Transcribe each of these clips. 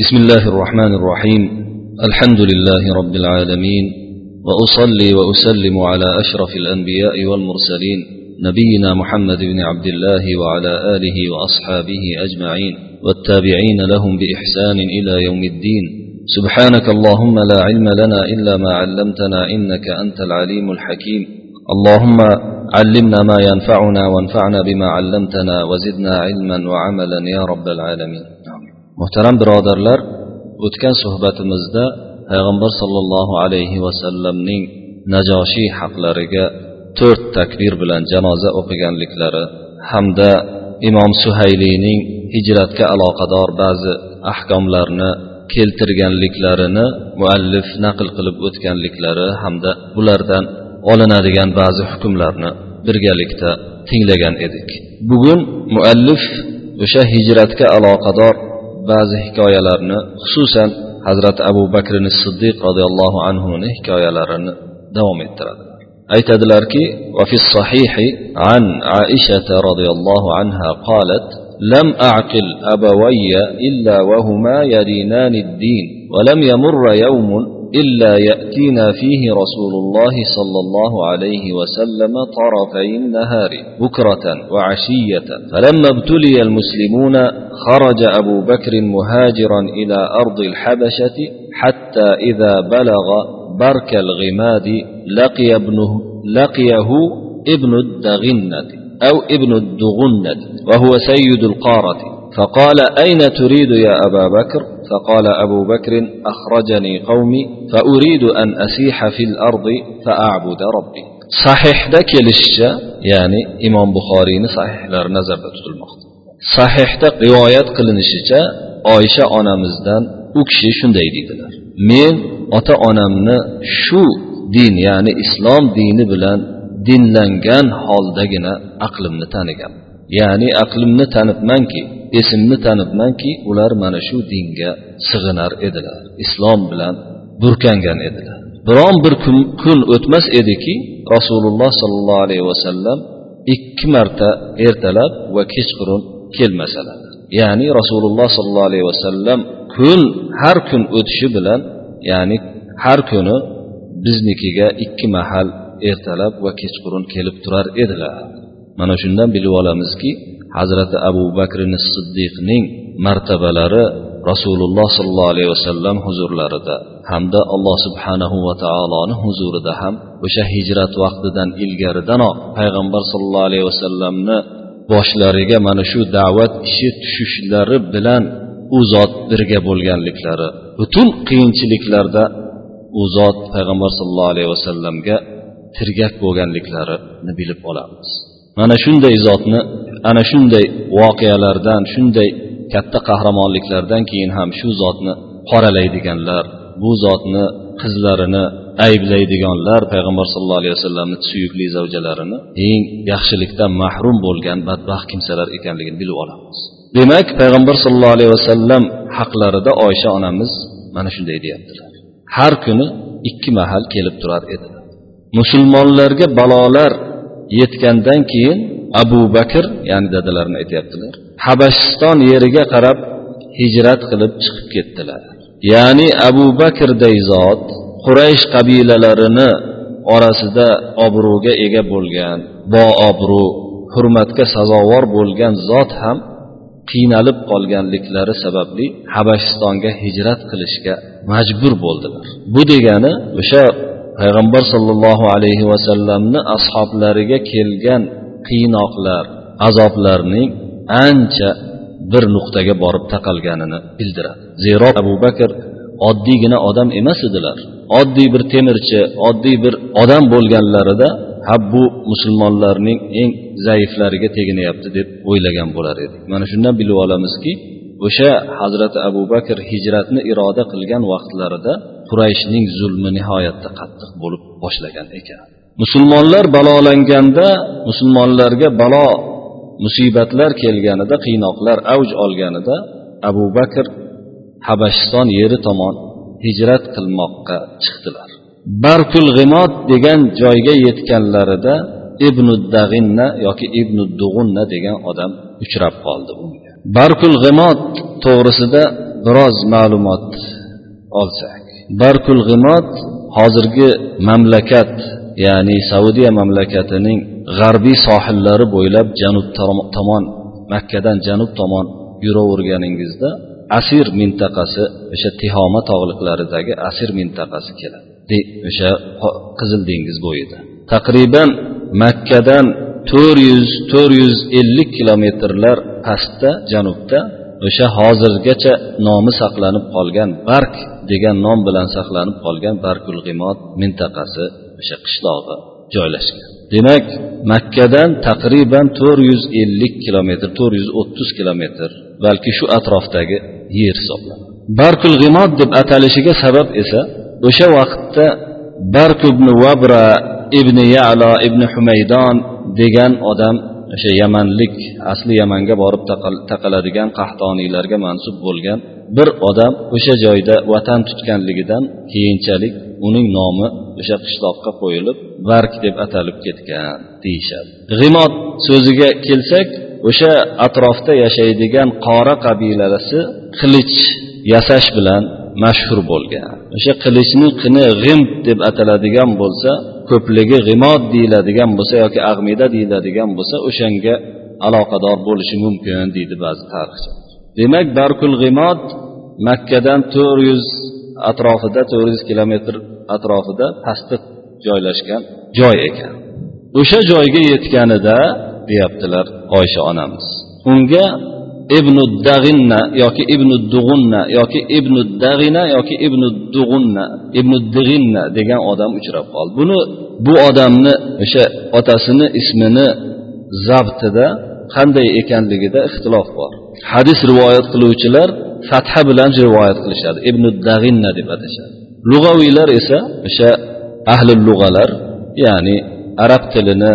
بسم الله الرحمن الرحيم. الحمد لله رب العالمين. وأصلي وأسلم على أشرف الأنبياء والمرسلين نبينا محمد بن عبد الله وعلى آله وأصحابه أجمعين. والتابعين لهم بإحسان إلى يوم الدين. سبحانك اللهم لا علم لنا إلا ما علمتنا إنك أنت العليم الحكيم. اللهم علمنا ما ينفعنا وانفعنا بما علمتنا وزدنا علما وعملا يا رب العالمين. Muhtaram birodarlar o'tgan suhbatimizda payg'ambar sollallohu alayhi vasallamning najoshiy haqlariga to'rt takbir bilan janoza o'qiganliklari hamda imom suhayliyning hijratga aloqador ba'zi ahkomlarni keltirganliklarini muallif naql qilib o'tganliklari hamda bulardan olinadigan ba'zi hukmlarni birgalikda tinglagan edik. Bugun muallif o'sha hijratga aloqador ba'zi hikoyalarni xususan hazrati abu bakr siddiq roziyallohu anhuni hikoyalarini davom ettiradi aytadilarki وفي الصحيح عن عائشة رضي الله عنها قالت لم أعقل أبوي إلا وهما يدينان الدين ولم يمر يوم إلا يأتينا فيه رسول الله صلى الله عليه وسلم طرفي النهار بكرة وعشية. فلما ابتلي المسلمون خرج أبو بكر مهاجرا إلى أرض الحبشة حتى إذا بلغ برك الغماد لقي ابنه لقيه ابن الدغنة أو ابن الدغنة وهو سيد القارة. فقال أين تريد يا أبا بكر؟ فقال أبو بكر أخرجني قومي فأريد أن أسيح في الأرض فأعبد ربي صحيح ذاك للشة يعني إمام بخاري صحيح لر نظر tutilmoqda sahihda rivoyat qilinishicha oysha onamizdan u kishi shunday deydilar men ota onamni shu din ya'ni islom dini bilan dinlangan holdagina aqlimni tanigan ya'ni aqlimni tanibmanki esimni tanibmanki ular mana shu dinga sig'inar edilar islom bilan burkangan edilar. Biron bir kun, kun o'tmas ediki rasululloh sollallohu alayhi vasallam ikki marta ertalab va kechqurun kelmasalar. Ya'ni rasululloh sollallohu alayhi vasallam kun har kun o'tishi bilan ya'ni har kuni biznikiga ikki mahal ertalab va kechqurun kelib turar edilar. Mana shundan bilib olamizki hazrati abu bakr siddiqning martabalari rasululloh sollallohu alayhi vasallam huzurlarida hamda alloh subhanahu va taoloni huzurida ham o'sha hijrat vaqtidan ilgaridanoq payg'ambar sollallohu alayhi vasallamni boshlariga mana shu da'vat ishi tushishlari bilan u zot birga bo'lganliklari butun qiyinchiliklarda u zot payg'ambar sollallohu alayhi vasallamga tirgak bo'lganliklarini bilib olamiz. Mana shunday zotni ana shunday voqealardan shunday katta qahramonliklardan keyin ham shu zotni qoralaydiganlar bu zotni qizlarini ayblaydiganlar payg'ambar sallallohu alayhi vasallamni suyukli zavjalarini eng yaxshilikdan mahrum bo'lgan badbaxt kimsalar ekanligini bilib olamiz. Demak payg'ambar sallallohu alayhi vasallam haqlarida oysha onamiz mana shunday deyaptilar. Har kuni ikki mahal kelib turar edi. Musulmonlarga balolar yetgandan keyin abu bakr ya'ni dadalarini aytyaptilar habashiston yeriga qarab hijrat qilib chiqib ketdilar. Ya'ni abu bakrday zot quraysh qabilalarini orasida obro'ga ega bo'lgan boobro' hurmatga sazovor bo'lgan zot ham qiynalib qolganliklari sababli habashistonga hijrat qilishga majbur bo'ldilar. Bu degani o'sha payg'ambar sollallohu alayhi vasallamni ashoblariga kelgan qiynoqlar azoblarning ancha bir nuqtaga borib taqalganini bildiradi. Zero abu bakr oddiygina odam emas edilar. Oddiy bir temirchi oddiy bir odam bo'lganlarida ha bu musulmonlarning eng zaiflariga teginyapti deb o'ylagan bo'lar edi mana shundan bilib olamizki o'sha hazrati abu bakr hijratni iroda qilgan vaqtlarida qurayshning zulmi nihoyatda qattiq bo'lib boshlagan ekan. Musulmonlar balolanganda musulmonlarga balo musibatlar kelganida qiynoqlar avj olganida abu bakr habashiston yeri tomon hijrat qilmoqqa chiqdilar. Barkul g'imot degan joyga yetganlarida ibnu dag'inna yoki ibnu dug'unna degan odam uchrab qoldi unga barkul g'imot to'g'risida biroz ma'lumot olsak. Barkul g'imot hozirgi mamlakat ya'ni saudiya mamlakatining g'arbiy sohillari bo'ylab janub tomon makkadan janub tomon yuraverganingizda asir mintaqasi o'sha tihoma tog'liqlaridagi asir mintaqasi keladi. O'sha qizil dengiz bo'yida. Taqriban makkadan to'rt yuz to'rt yuz ellik kilometrlar pastda janubda o'sha hozirgacha nomi saqlanib qolgan bark degan nom bilan saqlanib qolgan barkul g'imot mintaqasi o'sha qishlog'i joylashgan. Demak makkadan taqriban to'rt yuz ellik kilometr to'rt yuz o'ttiz kilometr balki shu atrofdagi yer hisoblanadi barkul g'imot deb atalishiga sabab esa o'sha vaqtda bark ibn vabra ibn yalo ibn humaydon degan odam o'sha yamanlik asli yamanga borib taqaladigan qahtoniylarga mansub bo'lgan bir odam o'sha joyda vatan tutganligidan keyinchalik uning nomi o'sha qishloqqa qo'yilib bark deb atalib ketgan deyishadi. G'imot so'ziga kelsak o'sha atrofda yashaydigan qora qabilasi qilich yasash bilan mashhur bo'lgan. O'sha qilichni qini g'im deb ataladigan bo'lsa ko'pligi g'imod deyiladigan bo'lsa yoki ag'mida deyiladigan bo'lsa o'shanga aloqador bo'lishi mumkin deydi ba'zi tarixchilar demak barkul g'imod makkadan to'rt yuz atrofida to'rt yuz kilometr atrofida pastda joylashgan joy ekan. O'sha joyga yetganida deyaptilar oysha onamiz. Unga ibnu dag'inna yoki ibnu dug'unna yoki ibnu dag'ina yoki ibnu dug'unna ibnu dig'inna degan odam uchrab qoldi. Buni bu odamni o'sha otasini ismini zabtida qanday ekanligida ixtilof bor. Hadis rivoyat qiluvchilar fatha bilan rivoyat qilishadi. Ibnu dag'inna deb atashadi. Lug'aviylar esa o'sha ahli lug'alar ya'ni arab tilini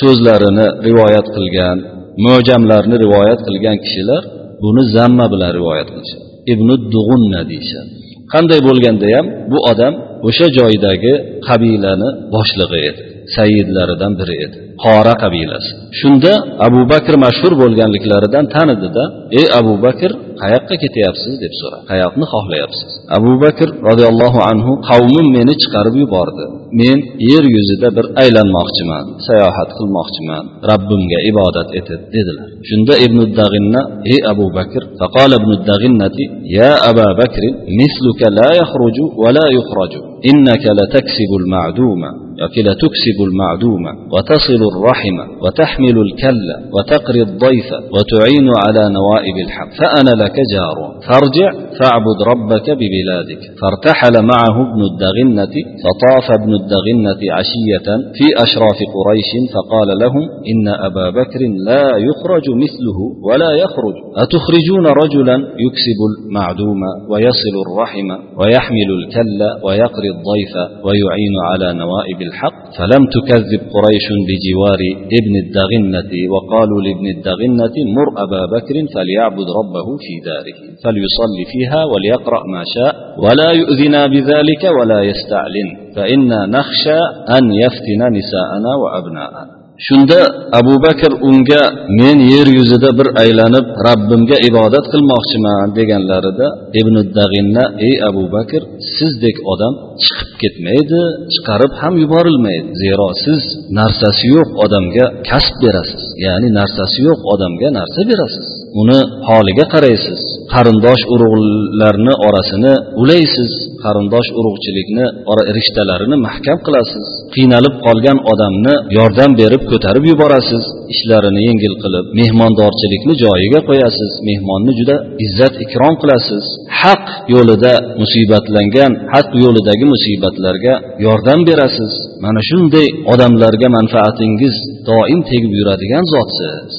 so'zlarini rivoyat qilgan mo'jamlarni rivoyat qilgan kishilar buni zamma bilan rivoyat qilishadi. Ibn dug'unna deyishadi. Qanday bo'lganda ham bu odam o'sha joydagi qabilani boshlig'i edi. Sayyidlaridan biri edi. Qora qabilasi. Shunda abu bakr mashhur bo'lganliklaridan tanidida ey abu bakr qayoqqa ketyapsiz? deb so'radi. Qayoqni xohlayapsiz? Abu bakr roziyallohu anhu qavmim meni chiqarib yubordi. Men yer yuzida bir aylanmoqchiman sayohat qilmoqchiman robbimga ibodat etib dedilar. Shunda ibn dag'inna ey abu bakr faqala ya aba bakr misluka la yakhruju va la yukhraju innaka lataksibu al-ma'duma yoki لتكسب المعدوم وتصل الرحم وتحمل الكل وتقري الضيف وتعين على نوائب الحق. فأنا لك جار. فارجع فاعبد ربك ببلادك. فارتحل معه ابن الدغنة فطاف ابن الدغنة عشية في أشراف قريش فقال لهم إن أبا بكر لا يخرج مثله ولا يخرج. أتخرجون رجلا يكسب المعدوم ويصل الرحم ويحمل الكل ويقري الضيف ويعين على نوائب الحق فلم تكذب قريش بجوار ابن الدغنة وقالوا لابن الدغنة مر أبا بكر فليعبد ربه في داره فليصلي فيها وليقرأ ما شاء ولا يؤذنا بذلك ولا يستعلن فإنا نخشى أن يفتن نساءنا وأبناءنا. shunda abu bakr unga men yer yuzida bir aylanib rabbimga ibodat qilmoqchiman deganlarida ibn dag'inna ey abu bakr sizdek odam chiqib ketmaydi chiqarib ham yuborilmaydi. Zero siz narsasi yo'q odamga kasb berasiz. Ya'ni narsasi yo'q odamga narsa berasiz. Uni holiga qaraysiz. Qarindosh urug'larni orasini ulaysiz. Qarindosh urug'chilikni rishtalarini mahkam qilasiz. Qiynalib qolgan odamni yordam berib ko'tarib yuborasiz. Ishlarini yengil qilib mehmondorchilikni joyiga qo'yasiz. Mehmonni juda izzat ikrom qilasiz. Haq yo'lida musibatlangan haq yo'lidagi musibatlarga yordam berasiz. Mana shunday odamlarga manfaatingiz doim tegib yuradigan zotsiz.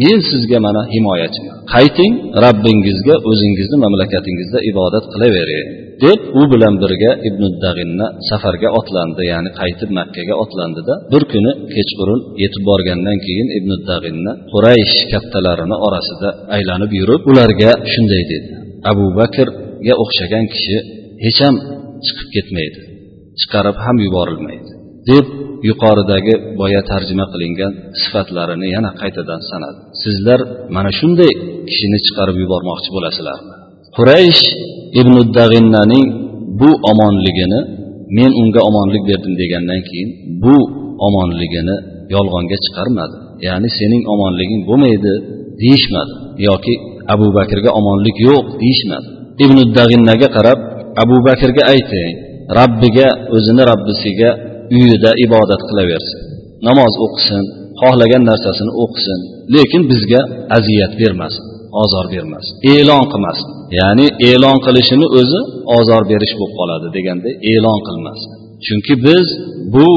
Men sizga mana himoyachiman. Qayting rabbingizga o'zingizni mamlakatingizda ibodat qilavering. Deb u bilan birga ibn dag'inna safarga otlandi ya'ni qaytib makkaga otlandida. Bir kuni kechqurun yetib borgandan keyin ibn dag'inna quraysh kattalarini orasida aylanib yurib ularga shunday dedi. Abu bakrga o'xshagan kishi hech ham chiqib ketmaydi chiqarib ham yuborilmaydi deb yuqoridagi boya tarjima qilingan sifatlarini yana qaytadan sanadi. Sizlar mana shunday kishini chiqarib yubormoqchi bo'lasizlarmi? Quraysh ibn dag'innaning bu omonligini men unga omonlik berdim degandan keyin bu omonligini yolg'onga chiqarmadi. Ya'ni sening omonliging bo'lmaydi deyishmadi yoki abu bakrga omonlik yo'q deyishmadi. Ibn dag'innaga qarab abu bakrga ayting rabbiga o'zini rabbisiga uyida ibodat qilaversin namoz o'qisin xohlagan narsasini o'qisin lekin bizga aziyat bermasin. Ozor bermas. E'lon qilmas. Ya'ni e'lon qilishini o'zi ozor berish bo'lib qoladi deganda e'lon qilmas. Chunki biz bu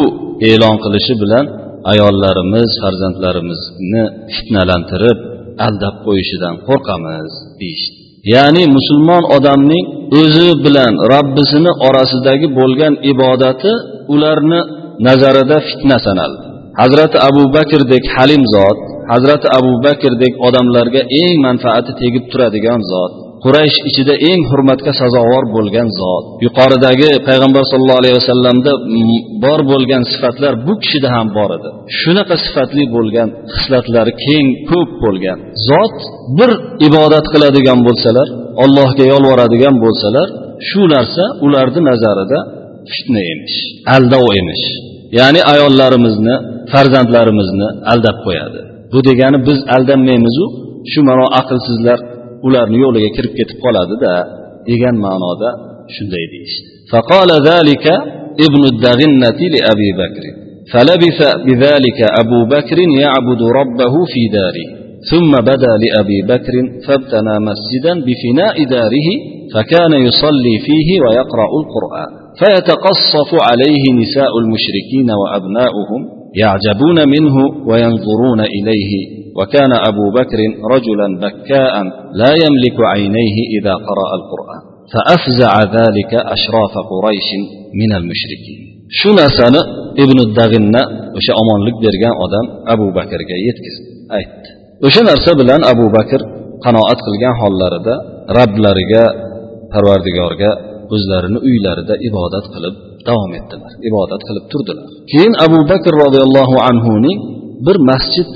e'lon qilishi bilan ayollarimiz farzandlarimizni fitnalantirib aldab qo'yishidan qo'rqamiz deyishdi. Ya'ni musulmon odamning o'zi bilan robbisini orasidagi bo'lgan ibodati ularni nazarida fitna sanaldi. Hazrati abu bakrdek halim zot hazrati abu bakrdek odamlarga eng manfaati tegib turadigan zot. Quraysh ichida eng hurmatga sazovor bo'lgan zot. Yuqoridagi payg'ambar sallallohu alayhi vasallamda bor bo'lgan sifatlar bu kishida ham bor edi. Shunaqa sifatli bo'lgan hislatlari keng ko'p bo'lgan. Zot bir ibodat qiladigan bo'lsalar allohga yolvoradigan bo'lsalar shu narsa ularni nazarida fitna emish aldov emish. Ya'ni ayollarimizni farzandlarimizni aldab qo'yadi. Bu degani biz aldanmaymizu shu mana aqlsizlar ularni yo'liga kirib ketib qoladida degan ma'noda shunday deyishdi. فقال ذلك ابن الدغنة لأبي بكر فلبث بذلك أبو بكر يعبد ربه في داره ثم بدا لأبي بكر فابتنى مسجدا بفناء داره فكان يصلي فيه ويقرأ القرآن فيتقصف عليه نساء المشركين وأبناؤهم يعجبون منه وينظرون إليه وكان أبو بكر رجلا بكاء لا يملك عينيه إذا قرأ القرآن فأفزع ذلك أشراف قريش من المشركين shu narsani ibn dag'inna o'sha omonlik bergan odam abu bakrga yetkazdi aytdi o'sha narsa bilan abu bakr qanoat qilgan hollarida rablariga parvardigorga o'zlarini uylarida ibodat qilib davom etdilar ibodat qilib turdilar. Keyin abu bakr roziyallohu anhuning bir masjid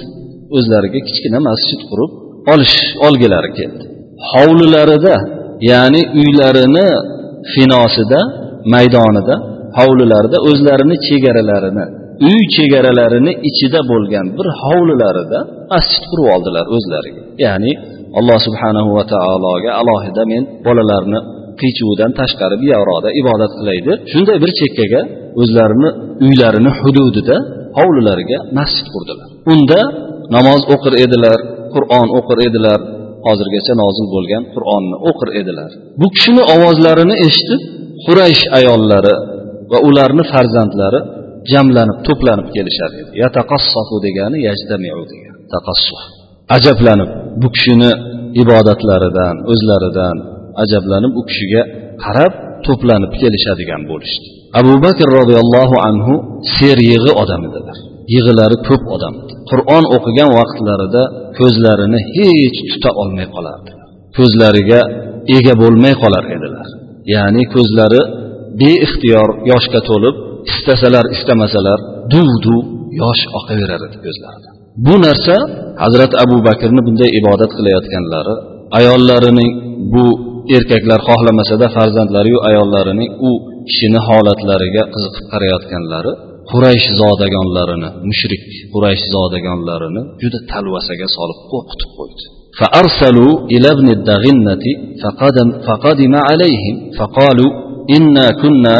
o'zlariga kichkina masjid qurib olish olgilari keldi. Hovlilarida ya'ni uylarini finosida maydonida hovlilarida o'zlarini chegaralarini uy chegaralarini ichida bo'lgan bir hovlilarida masjid qurib oldilar o'zlariga. Ya'ni alloh subhanahu va taologa alohida men bolalarni qiyshuvidan tashqari buyoqroqda ibodat qilaydi. Shunday bir chekkaga o'zlarini uylarini hududida hovlilariga masjid qurdilar. Unda namoz o'qir edilar qur'on o'qir edilar hozirgacha nozil bo'lgan qur'onni o'qir edilar. Bu kishini ovozlarini eshitib quraysh ayollari va ularni farzandlari jamlanib to'planib kelishar edi. Yataqassofu degani yajdamiu degani. Taqassuh. Ajablanib bu kishini ibodatlaridan o'zlaridan ajablanib u kishiga qarab to'planib kelishadigan bo'lishdi. Abu bakr roziyallohu anhu ser yig'i odam edilar yig'ilari ko'p odam. Qur'on o'qigan vaqtlarida ko'zlarini hech tuta olmay qolardi. Ko'zlariga ega bo'lmay qolar edilar. Ya'ni ko'zlari beixtiyor yoshga to'lib istasalar istamasalar duv duv yosh oqaverar edi ko'zlarida bu narsa hazrati abu bakrni bunday ibodat qilayotganlari ayollarining bu erkaklar xohlamasada farzandlariyu ayollarining u kishini holatlariga qiziqib qarayotganlari quraysh zodagonlarini mushrik quraysh zodagonlarini juda talvasaga solib qo'rqitib qo'ydi فأرسلوا إلى ابن الدغنة فقدم, فقدم عليهم فقالوا إنا كنا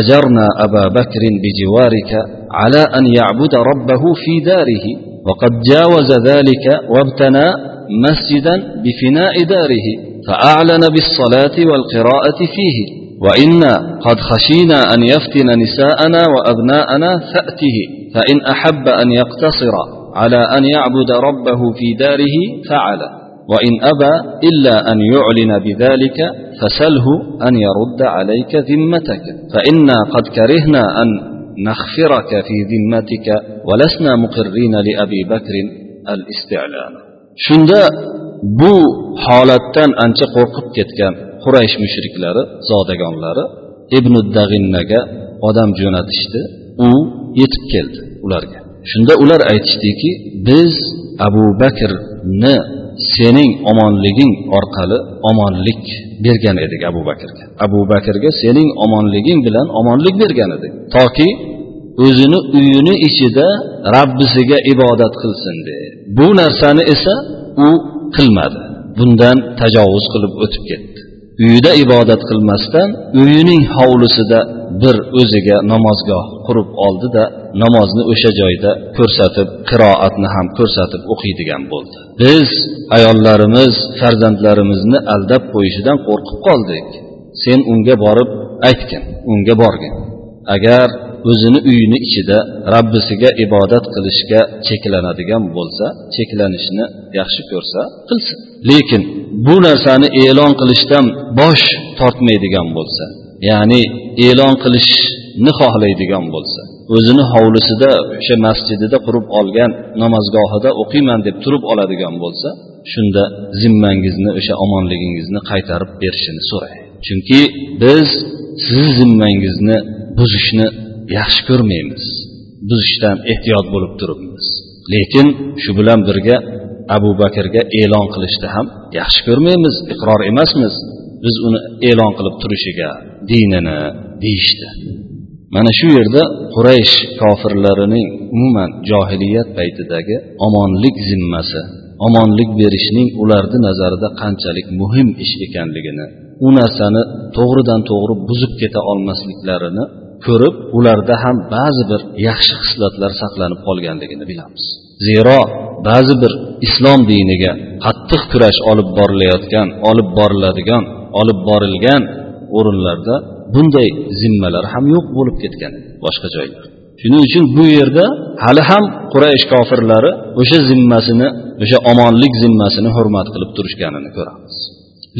أجرنا أبا بكر بجوارك على أن يعبد ربه في داره وقد جاوز ذلك وابتنى مسجدا بفناء داره فأعلن بالصلاة والقراءة فيه وإنا قد خشينا أن يفتن نساءنا وأبناءنا فأته فإن أحب أن يقتصر على أن يعبد ربه في داره فعل وإن أبى إلا أن يعلن بذلك فسله أن يرد عليك ذمتك فإنا قد كرهنا أن نخفرك في ذمتك ولسنا مقرين لأبي بكر الاستعلان. Shunda bu holatdan ancha qo'rqib ketgan quraysh mushriklari zodagonlari ibn dag'innaga odam jo'natishdi. U yetib keldi ularga. Shunda ular aytishdiki biz abu bakrni sening omonliging orqali omonlik bergan edik abu bakrga. Abu bakrga sening omonliging bilan omonlik bergan edik. Toki o'zini uyini ichida rabbisiga ibodat qilsin de. Bu narsani esa u qilmadi. Bundan tajovuz qilib o'tib ketdi. Uyida ibodat qilmasdan uyining hovlisida bir o'ziga namozgoh qurib oldida namozni o'sha joyda ko'rsatib qiroatni ham ko'rsatib o'qiydigan bo'ldi. Biz ayollarimiz farzandlarimizni aldab qo'yishidan qo'rqib qoldik. Sen unga borib aytgin unga borgin. Agar o'zini uyini ichida rabbisiga ibodat qilishga cheklanadigan bo'lsa cheklanishni yaxshi ko'rsa qilsin. Lekin bu narsani e'lon qilishdan bosh tortmaydigan bo'lsa ya'ni e'lon qilishni xohlaydigan bo'lsa o'zini hovlisida o'sha masjidida qurib olgan namozgohida o'qiyman deb turib oladigan bo'lsa shunda zimmangizni o'sha omonligingizni qaytarib berishini so'rang chunki biz sizni zimmangizni buzishni yaxshi ko'rmaymiz. Buzishdan ehtiyot bo'lib turibmiz. Lekin shu bilan birga abu bakrga e'lon qilishni ham yaxshi ko'rmaymiz iqror emasmiz. Biz uni e'lon qilib turishiga dinini deyishdi. Mana shu yerda quraysh kofirlarining umuman johiliyat paytidagi omonlik zimmasi omonlik berishning ularni nazarida qanchalik muhim ish ekanligini u narsani to'g'ridan to'g'ri buzib keta olmasliklarini ko'rib ularda ham ba'zi bir yaxshi xislatlar saqlanib qolganligini bilamiz. Zero ba'zi bir islom diniga qattiq kurash olib borilayotgan olib boriladigan olib borilgan o'rinlarda bunday zimmalar ham yo'q bo'lib ketgan boshqa joylar. Shuning uchun bu yerda hali ham quraysh kofirlari o'sha zimmasini o'sha omonlik zimmasini hurmat qilib turishganini ko'ramiz.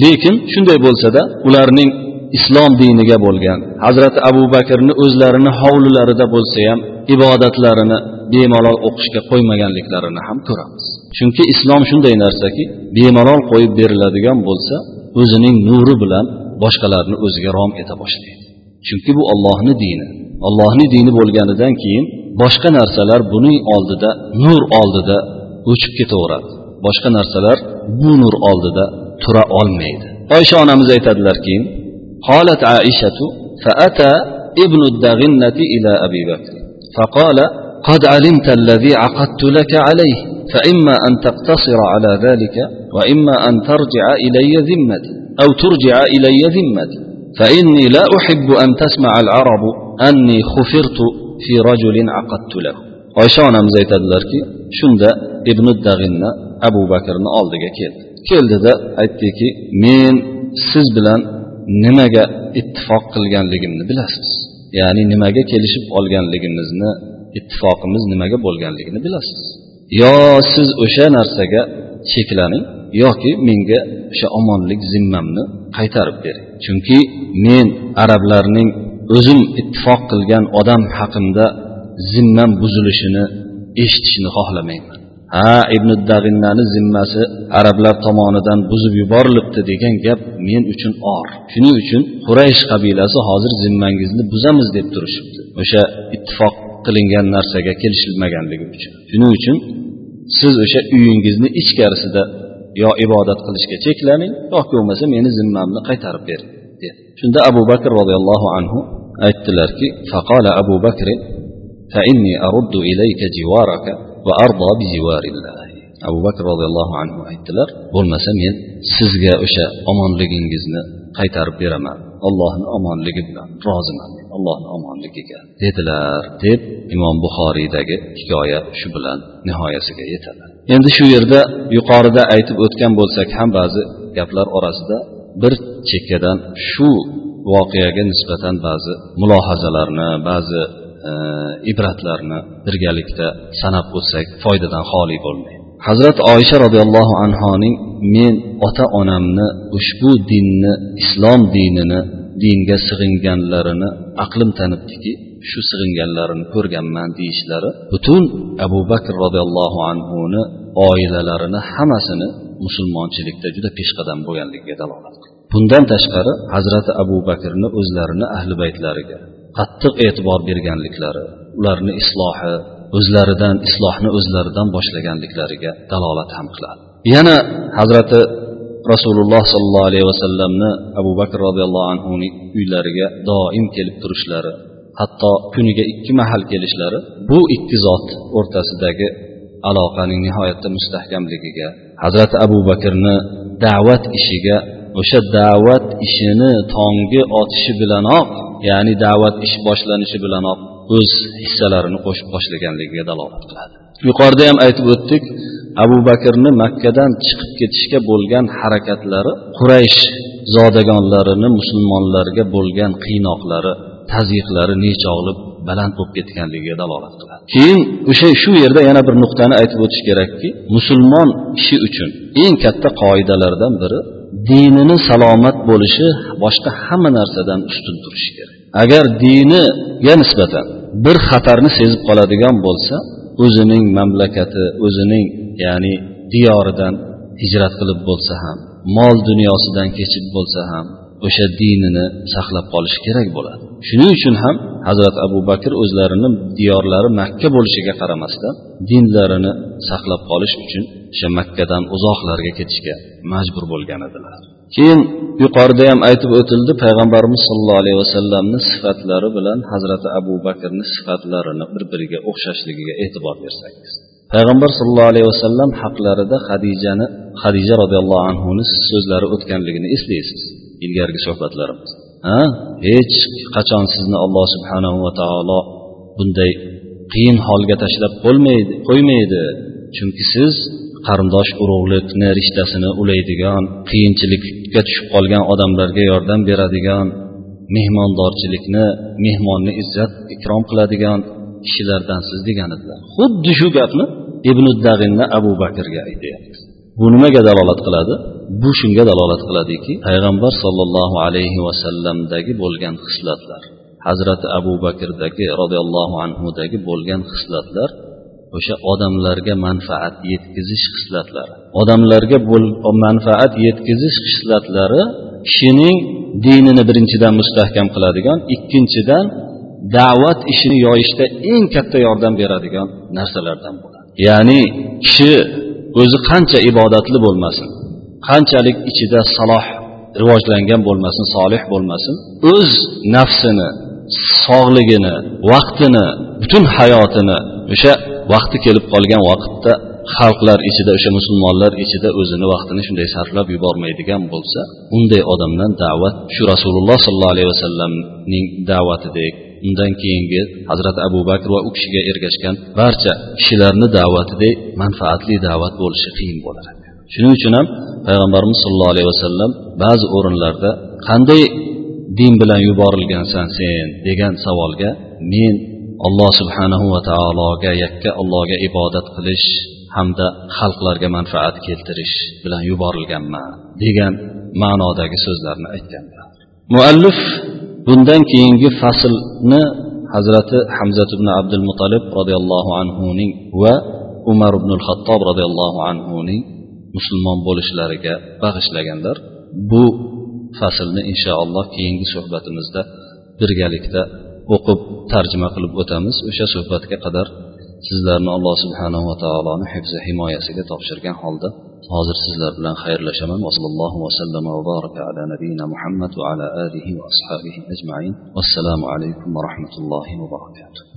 Lekin shunday bo'lsada ularning islom diniga bo'lgan. Hazrati abu bakrni o'zlarini hovlilarida bo'lsa ham ibodatlarini bemalol o'qishga qo'ymaganliklarini ham ko'ramiz. Chunki islom shunday narsaki bemalol qo'yib beriladigan bo'lsa o'zining nuri bilan boshqalarni o'ziga rom eta boshlaydi. Chunki bu ollohni dini. Ollohni dini bo'lganidan keyin boshqa narsalar buning oldida nur oldida o'chib ketaveradi. Boshqa narsalar bu nur oldida tura olmaydi. Oysha onamiz aytadilarki قالت عائشة فأتى ابن الدغنة إلى أبي بكر فقال قد علمت الذي عقدت لك عليه فإما أن تقتصر على ذلك وإما أن ترجع إلي ذمتي أو ترجع إلي ذمتي فإني لا أحب أن تسمع العرب أني خفرت في رجل عقدت له. oysha onamiz aytadilarki shunda ibn dag'inna abu bakrni oldiga keldi keldida aytdiki men siz bilan nimaga ittifoq qilganligimni bilasiz. Ya'ni nimaga kelishib olganligimizni ittifoqimiz nimaga bo'lganligini bilasiz. Yo siz o'sha narsaga cheklaning yoki menga o'sha omonlik zimmamni qaytarib bering. Chunki men arablarning o'zim ittifoq qilgan odam haqimda zimmam buzilishini eshitishni xohlamayman. ha ibn dag'innani zimmasi arablar tomonidan buzib yuborilibdi degan gap men uchun or shuning uchun quraysh qabilasi hozir zimmangizni buzamiz deb turishibdi o'sha ittifoq qilingan narsaga kelishilmaganligi uchun shuning uchun siz o'sha uyingizni ichkarisida yo ibodat qilishga cheklaning yoki bo'lmasa meni zimmamni qaytarib bering dedi shunda abu bakr roziyallohu anhu aytdilarki faqola abu bakr فإني أرد إليك جوارك va ardo abu bakr roziyallohu anhu aytdilar bo'lmasa men sizga o'sha omonligingizni qaytarib beraman. Allohni omonligi bilan roziman allohni omonligiga dedilar. Deb imom buxoriydagi hikoya shu bilan nihoyasiga yetadi. Endi shu yerda yuqorida aytib o'tgan bo'lsak ham ba'zi gaplar orasida bir chekkadan shu voqeaga nisbatan ba'zi mulohazalarni ba'zi ibratlarni birgalikda sanab o'tsak foydadan xoli bo'lmaydi. Hazrat oysha roziyallohu anhoning men ota onamni ushbu dinni islom dinini dinga sig'inganlarini aqlim tanibdiki shu sig'inganlarini ko'rganman deyishlari butun abu bakr roziyallohu anhuni oilalarini hammasini musulmonchilikda juda peshqadam bo'lganligiga dalolat bundan tashqari hazrati abu bakrni o'zlarini ahli baytlariga qattiq e'tibor berganliklari ularni islohi o'zlaridan islohni o'zlaridan boshlaganliklariga dalolat ham qiladi. Yana hazrati rasululloh sollallohu alayhi vasallamni abu bakr roziyallohu anhuning uylariga doim kelib turishlari hatto kuniga ikki mahal kelishlari bu ikki zot o'rtasidagi aloqaning nihoyatda mustahkamligiga hazrati abu bakrni da'vat ishiga o'sha da'vat ishini tongi otishi bilanoq ya'ni da'vat ish boshlanishi bilanoq o'z hissalarini qo'shib boshlaganligiga dalolat qiladi. Yuqorida ham aytib o'tdik abu bakrni makkadan chiqib ketishga bo'lgan harakatlari quraysh zodagonlarini musulmonlarga bo'lgan qiynoqlari tazyiqlari nechog'li baland bo'lib ketganligiga dalolat qiladi. Keyin o'sha shu yerda yana bir nuqtani aytib o'tish kerakki musulmon kishi uchun eng katta qoidalardan biri dinini salomat bo'lishi boshqa hamma narsadan ustun turishi kerak. Agar diniga nisbatan bir xatarni sezib qoladigan bo'lsa o'zining mamlakati o'zining ya'ni diyoridan hijrat qilib bo'lsa ham mol dunyosidan kechib bo'lsa ham o'sha dinini saqlab qolishi kerak bo'ladi. Shuning uchun ham hazrat abu bakr o'zlarini diyorlari makka bo'lishiga qaramasdan dinlarini saqlab qolish uchun o'sha makkadan uzoqlarga ketishga majbur bo'lgan edilar. Keyin yuqorida ham aytib o'tildi payg'ambarimiz sollallohu alayhi vasallamni sifatlari bilan hazrati abu bakrni sifatlarini bir biriga o'xshashligiga e'tibor bersangiz. Payg'ambar sollallohu alayhi vasallam haqlarida hadijani hadija roziyallohu anhuni so'zlari o'tganligini eslaysiz ilgarigi suhbatlarimiz. Ha? Hech qachon sizni alloh subhanahu va taolo bunday qiyin holga tashlab qo'ymaydi qo'ymaydi. Chunki siz qarindosh urug'likni rishtasini ulaydigan qiyinchilikka tushib qolgan odamlarga yordam beradigan mehmondorchilikni mehmonni izzat ikrom qiladigan kishilardansiz degan edilar xuddi shu gapni ibn dag'inni abu bakrga aytyapti bu nimaga dalolat qiladi? Bu shunga dalolat qiladiki payg'ambar sollallohu alayhi vasallamdagi bo'lgan xislatlar hazrati abu bakrdagi roziyallohu anhudagi bo'lgan xislatlar o'sha odamlarga manfaat yetkazish xislatlari. Odamlarga manfaat yetkazish xislatlari kishining dinini birinchidan mustahkam qiladigan ikkinchidan da'vat ishini yoyishda eng katta yordam beradigan narsalardan bo'ladi. Ya'ni kishi o'zi qancha ibodatli bo'lmasin qanchalik ichida saloh rivojlangan bo'lmasin solih bo'lmasin o'z nafsini sog'ligini vaqtini butun hayotini o'sha vaqti kelib qolgan vaqtda xalqlar ichida o'sha musulmonlar ichida o'zini vaqtini shunday sarflab yubormaydigan bo'lsa unday odamdan da'vat shu rasululloh sollallohu alayhi vasallamning da'vatidek undan keyingi hazrati abu bakr va u kishiga ergashgan barcha kishilarni da'vatidek manfaatli da'vat bo'lishi qiyin bo'lar. Shuning uchun ham payg'ambarimiz sollallohu alayhi vasallam ba'zi o'rinlarda qanday din bilan yuborilgansan sen? degan savolga men alloh subhanahu va taologa yakka allohga ibodat qilish hamda xalqlarga manfaat keltirish bilan yuborilganman degan ma'nodagi so'zlarni aytganlar. Muallif bundan keyingi faslni hazrati hamzat ibn abdul mutalib roziyallohu anhuning va umar ibn xattob roziyallohu anhuning musulmon bo'lishlariga bag'ishlaganlar. Bu faslni inshaalloh keyingi suhbatimizda birgalikda o'qib tarjima qilib o'tamiz. O'sha suhbatga qadar sizlarni alloh subhanahu va taoloni hifzi himoyasiga topshirgan holda hozir sizlar bilan xayrlashaman. Vasallallohu vasallam va baraka ala nabiyina muhammad va ala alihi va ashabihi ajmain. Vassalomu alaykum va rahmatullohi va barakatuh.